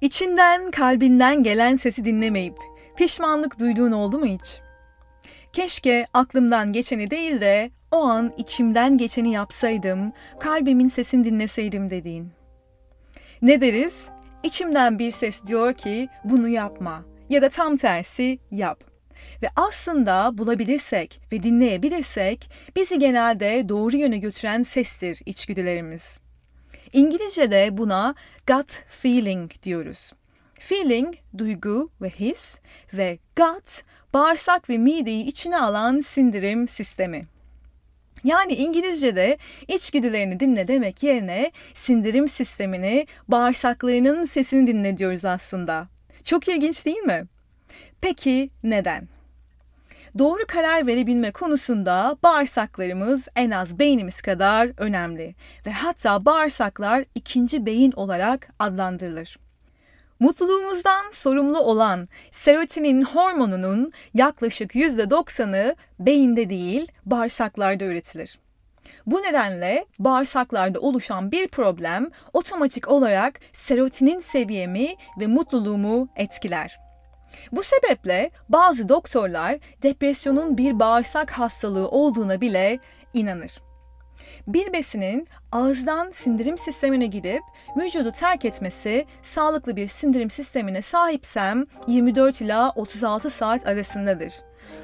İçinden, kalbinden gelen sesi dinlemeyip pişmanlık duyduğun oldu mu hiç? Keşke aklımdan geçeni değil de o an içimden geçeni yapsaydım, kalbimin sesini dinleseydim dediğin. Ne deriz? İçimden bir ses diyor ki bunu yapma ya da tam tersi yap. Ve aslında bulabilirsek ve dinleyebilirsek bizi genelde doğru yöne götüren sestir içgüdülerimiz. İngilizce'de buna gut feeling diyoruz. Feeling, duygu ve his ve gut, bağırsak ve mideyi içine alan sindirim sistemi. Yani İngilizce'de içgüdülerini dinle demek yerine sindirim sistemini, bağırsaklarının sesini dinle diyoruz aslında. Çok ilginç değil mi? Peki neden? Doğru karar verebilme konusunda bağırsaklarımız en az beynimiz kadar önemli ve hatta bağırsaklar ikinci beyin olarak adlandırılır. Mutluluğumuzdan sorumlu olan serotonin hormonunun yaklaşık %90'ı beyinde değil, bağırsaklarda üretilir. Bu nedenle bağırsaklarda oluşan bir problem otomatik olarak serotonin seviyemi ve mutluluğumu etkiler. Bu sebeple bazı doktorlar depresyonun bir bağırsak hastalığı olduğuna bile inanır. Bir besinin ağızdan sindirim sistemine gidip vücudu terk etmesi sağlıklı bir sindirim sistemine sahipsem 24 ila 36 saat arasındadır.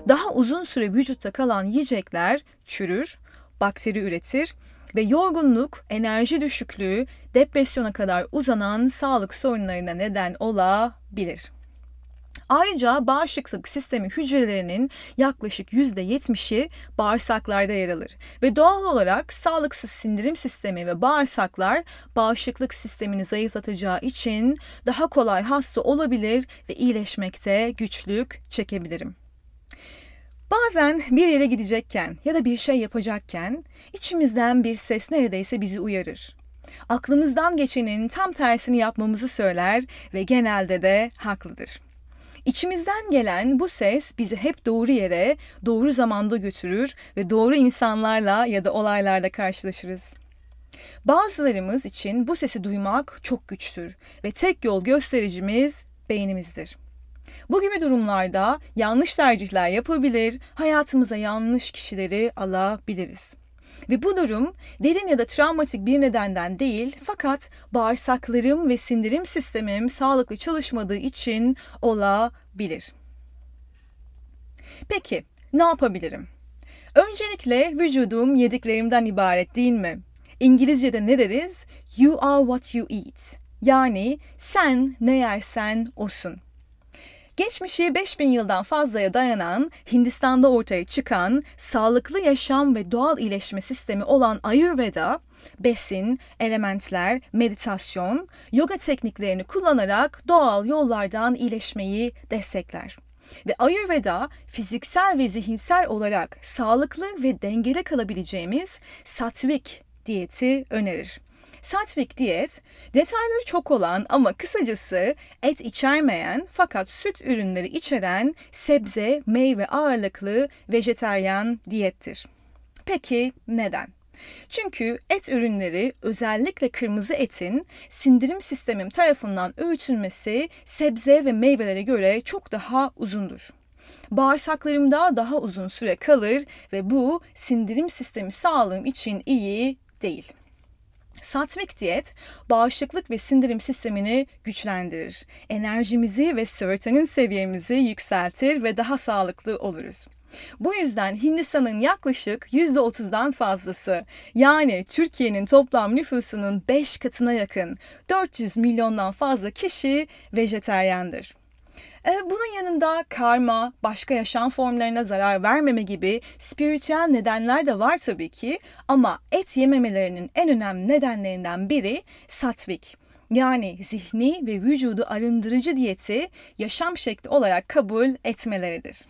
Daha uzun süre vücutta kalan yiyecekler çürür, bakteri üretir ve yorgunluk, enerji düşüklüğü, depresyona kadar uzanan sağlık sorunlarına neden olabilir. Ayrıca bağışıklık sistemi hücrelerinin yaklaşık %70'i bağırsaklarda yer alır ve doğal olarak sağlıksız sindirim sistemi ve bağırsaklar bağışıklık sistemini zayıflatacağı için daha kolay hasta olabilir ve iyileşmekte güçlük çekebilirim. Bazen bir yere gidecekken ya da bir şey yapacakken içimizden bir ses neredeyse bizi uyarır. Aklımızdan geçenin tam tersini yapmamızı söyler ve genelde de haklıdır. İçimizden gelen bu ses bizi hep doğru yere, doğru zamanda götürür ve doğru insanlarla ya da olaylarla karşılaşırız. Bazılarımız için bu sesi duymak çok güçtür ve tek yol göstericimiz beynimizdir. Bu gibi durumlarda yanlış tercihler yapabilir, hayatımıza yanlış kişileri alabiliriz. Ve bu durum derin ya da travmatik bir nedenden değil fakat bağırsaklarım ve sindirim sistemim sağlıklı çalışmadığı için olabilir. Peki ne yapabilirim? Öncelikle vücudum yediklerimden ibaret değil mi? İngilizce'de ne deriz? You are what you eat. Yani sen ne yersen osun. Geçmişi 5000 yıldan fazlaya dayanan Hindistan'da ortaya çıkan sağlıklı yaşam ve doğal iyileşme sistemi olan Ayurveda, besin, elementler, meditasyon, yoga tekniklerini kullanarak doğal yollardan iyileşmeyi destekler. Ve Ayurveda fiziksel ve zihinsel olarak sağlıklı ve dengeli kalabileceğimiz satvik diyeti önerir. Satvik diyet, detayları çok olan ama kısacası et içermeyen fakat süt ürünleri içeren sebze, meyve ağırlıklı vejeteryan diyettir. Peki neden? Çünkü et ürünleri özellikle kırmızı etin sindirim sistemim tarafından öğütülmesi sebze ve meyvelere göre çok daha uzundur. Bağırsaklarımda daha uzun süre kalır ve bu sindirim sistemi sağlığım için iyi değil. Satvik diyet bağışıklık ve sindirim sistemini güçlendirir. Enerjimizi ve serotonin seviyemizi yükseltir ve daha sağlıklı oluruz. Bu yüzden Hindistan'ın yaklaşık %30'dan fazlası yani Türkiye'nin toplam nüfusunun 5 katına yakın 400 milyondan fazla kişi vejeteryandır. E, bunun yanında karma, başka yaşam formlarına zarar vermeme gibi spiritüel nedenler de var tabii ki ama et yememelerinin en önemli nedenlerinden biri satvik. Yani zihni ve vücudu arındırıcı diyeti yaşam şekli olarak kabul etmeleridir.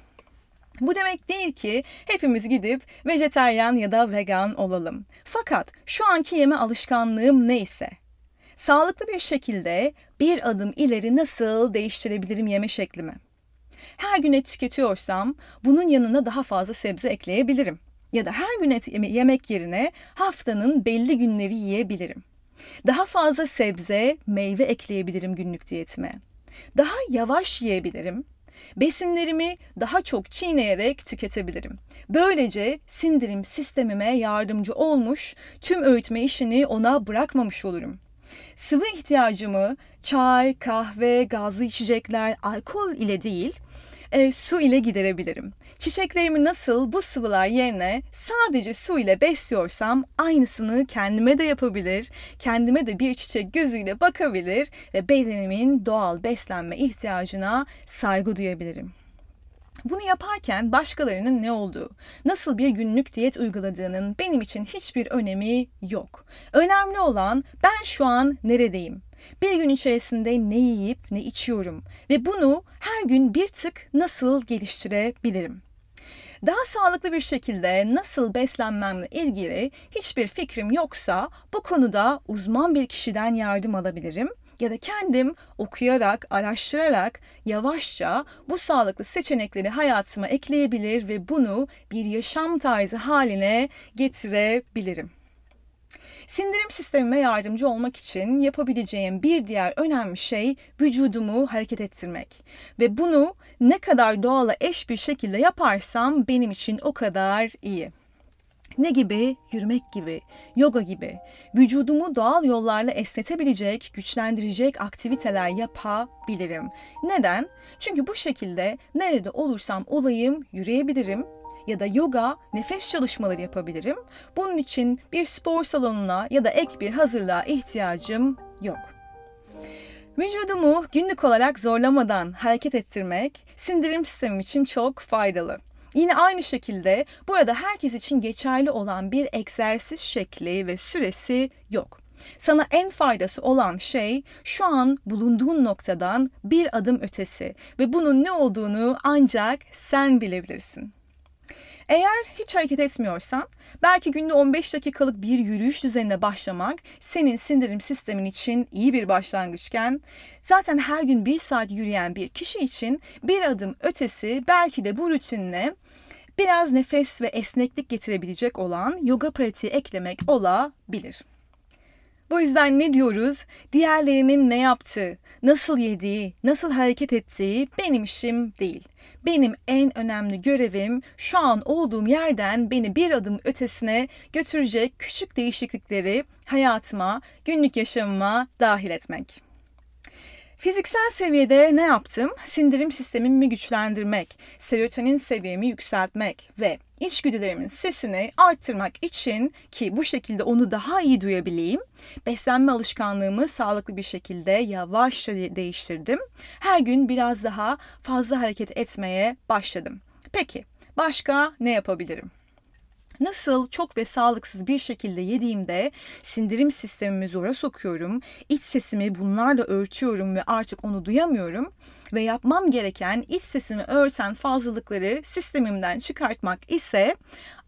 Bu demek değil ki hepimiz gidip vejeteryan ya da vegan olalım. Fakat şu anki yeme alışkanlığım neyse Sağlıklı bir şekilde bir adım ileri nasıl değiştirebilirim yeme şeklimi? Her gün et tüketiyorsam bunun yanına daha fazla sebze ekleyebilirim. Ya da her gün et yemek yerine haftanın belli günleri yiyebilirim. Daha fazla sebze, meyve ekleyebilirim günlük diyetime. Daha yavaş yiyebilirim. Besinlerimi daha çok çiğneyerek tüketebilirim. Böylece sindirim sistemime yardımcı olmuş, tüm öğütme işini ona bırakmamış olurum. Sıvı ihtiyacımı çay, kahve, gazlı içecekler, alkol ile değil, e, su ile giderebilirim. Çiçeklerimi nasıl bu sıvılar yerine sadece su ile besliyorsam aynısını kendime de yapabilir, kendime de bir çiçek gözüyle bakabilir ve bedenimin doğal beslenme ihtiyacına saygı duyabilirim. Bunu yaparken başkalarının ne olduğu, nasıl bir günlük diyet uyguladığının benim için hiçbir önemi yok. Önemli olan ben şu an neredeyim? Bir gün içerisinde ne yiyip ne içiyorum ve bunu her gün bir tık nasıl geliştirebilirim? Daha sağlıklı bir şekilde nasıl beslenmemle ilgili hiçbir fikrim yoksa bu konuda uzman bir kişiden yardım alabilirim ya da kendim okuyarak, araştırarak yavaşça bu sağlıklı seçenekleri hayatıma ekleyebilir ve bunu bir yaşam tarzı haline getirebilirim. Sindirim sistemime yardımcı olmak için yapabileceğim bir diğer önemli şey vücudumu hareket ettirmek. Ve bunu ne kadar doğala eş bir şekilde yaparsam benim için o kadar iyi. Ne gibi? Yürümek gibi, yoga gibi. Vücudumu doğal yollarla esnetebilecek, güçlendirecek aktiviteler yapabilirim. Neden? Çünkü bu şekilde nerede olursam olayım yürüyebilirim, ya da yoga, nefes çalışmaları yapabilirim. Bunun için bir spor salonuna ya da ek bir hazırlığa ihtiyacım yok. Vücudumu günlük olarak zorlamadan hareket ettirmek sindirim sistemim için çok faydalı. Yine aynı şekilde burada herkes için geçerli olan bir egzersiz şekli ve süresi yok. Sana en faydası olan şey şu an bulunduğun noktadan bir adım ötesi ve bunun ne olduğunu ancak sen bilebilirsin. Eğer hiç hareket etmiyorsan belki günde 15 dakikalık bir yürüyüş düzenine başlamak senin sindirim sistemin için iyi bir başlangıçken zaten her gün bir saat yürüyen bir kişi için bir adım ötesi belki de bu rutinle biraz nefes ve esneklik getirebilecek olan yoga pratiği eklemek olabilir. Bu yüzden ne diyoruz? Diğerlerinin ne yaptığı, nasıl yediği, nasıl hareket ettiği benim işim değil. Benim en önemli görevim şu an olduğum yerden beni bir adım ötesine götürecek küçük değişiklikleri hayatıma, günlük yaşamıma dahil etmek. Fiziksel seviyede ne yaptım? Sindirim sistemimi güçlendirmek, serotonin seviyemi yükseltmek ve içgüdülerimin sesini arttırmak için ki bu şekilde onu daha iyi duyabileyim, beslenme alışkanlığımı sağlıklı bir şekilde yavaşça değiştirdim. Her gün biraz daha fazla hareket etmeye başladım. Peki başka ne yapabilirim? Nasıl çok ve sağlıksız bir şekilde yediğimde sindirim sistemimi zora sokuyorum, iç sesimi bunlarla örtüyorum ve artık onu duyamıyorum ve yapmam gereken iç sesimi örten fazlalıkları sistemimden çıkartmak ise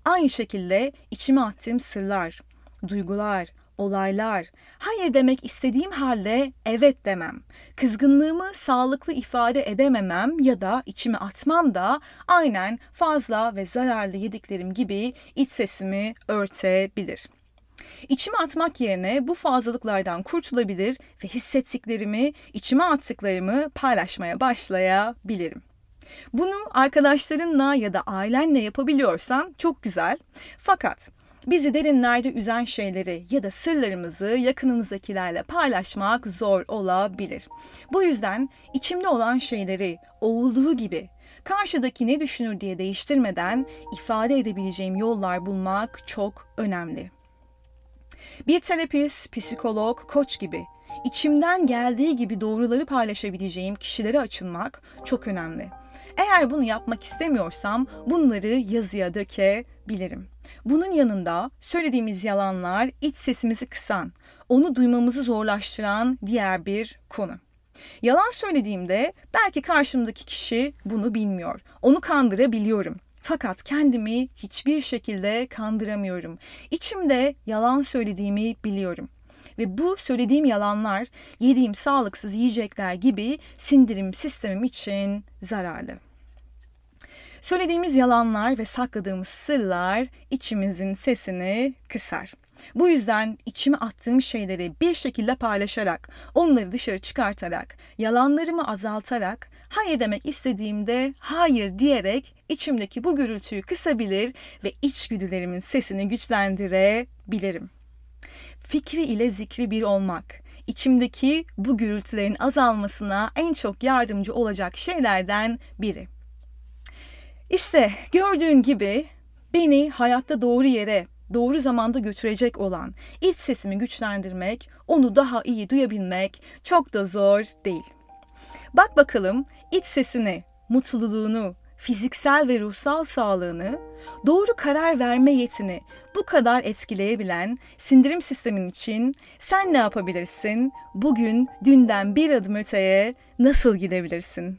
aynı şekilde içime attığım sırlar, duygular, olaylar, hayır demek istediğim halde evet demem, kızgınlığımı sağlıklı ifade edememem ya da içime atmam da aynen fazla ve zararlı yediklerim gibi iç sesimi örtebilir. İçime atmak yerine bu fazlalıklardan kurtulabilir ve hissettiklerimi, içime attıklarımı paylaşmaya başlayabilirim. Bunu arkadaşlarınla ya da ailenle yapabiliyorsan çok güzel. Fakat Bizi derinlerde üzen şeyleri ya da sırlarımızı yakınımızdakilerle paylaşmak zor olabilir. Bu yüzden içimde olan şeyleri olduğu gibi karşıdaki ne düşünür diye değiştirmeden ifade edebileceğim yollar bulmak çok önemli. Bir terapist, psikolog, koç gibi içimden geldiği gibi doğruları paylaşabileceğim kişilere açılmak çok önemli. Eğer bunu yapmak istemiyorsam bunları yazıya dökebilirim. Bunun yanında söylediğimiz yalanlar iç sesimizi kısan, onu duymamızı zorlaştıran diğer bir konu. Yalan söylediğimde belki karşımdaki kişi bunu bilmiyor. Onu kandırabiliyorum. Fakat kendimi hiçbir şekilde kandıramıyorum. İçimde yalan söylediğimi biliyorum. Ve bu söylediğim yalanlar yediğim sağlıksız yiyecekler gibi sindirim sistemim için zararlı. Söylediğimiz yalanlar ve sakladığımız sırlar içimizin sesini kısar. Bu yüzden içime attığım şeyleri bir şekilde paylaşarak, onları dışarı çıkartarak, yalanlarımı azaltarak, hayır demek istediğimde hayır diyerek içimdeki bu gürültüyü kısabilir ve içgüdülerimin sesini güçlendirebilirim. Fikri ile zikri bir olmak, içimdeki bu gürültülerin azalmasına en çok yardımcı olacak şeylerden biri. İşte gördüğün gibi beni hayatta doğru yere, doğru zamanda götürecek olan iç sesimi güçlendirmek, onu daha iyi duyabilmek çok da zor değil. Bak bakalım iç sesini, mutluluğunu, fiziksel ve ruhsal sağlığını, doğru karar verme yetini bu kadar etkileyebilen sindirim sistemin için sen ne yapabilirsin? Bugün dünden bir adım öteye nasıl gidebilirsin?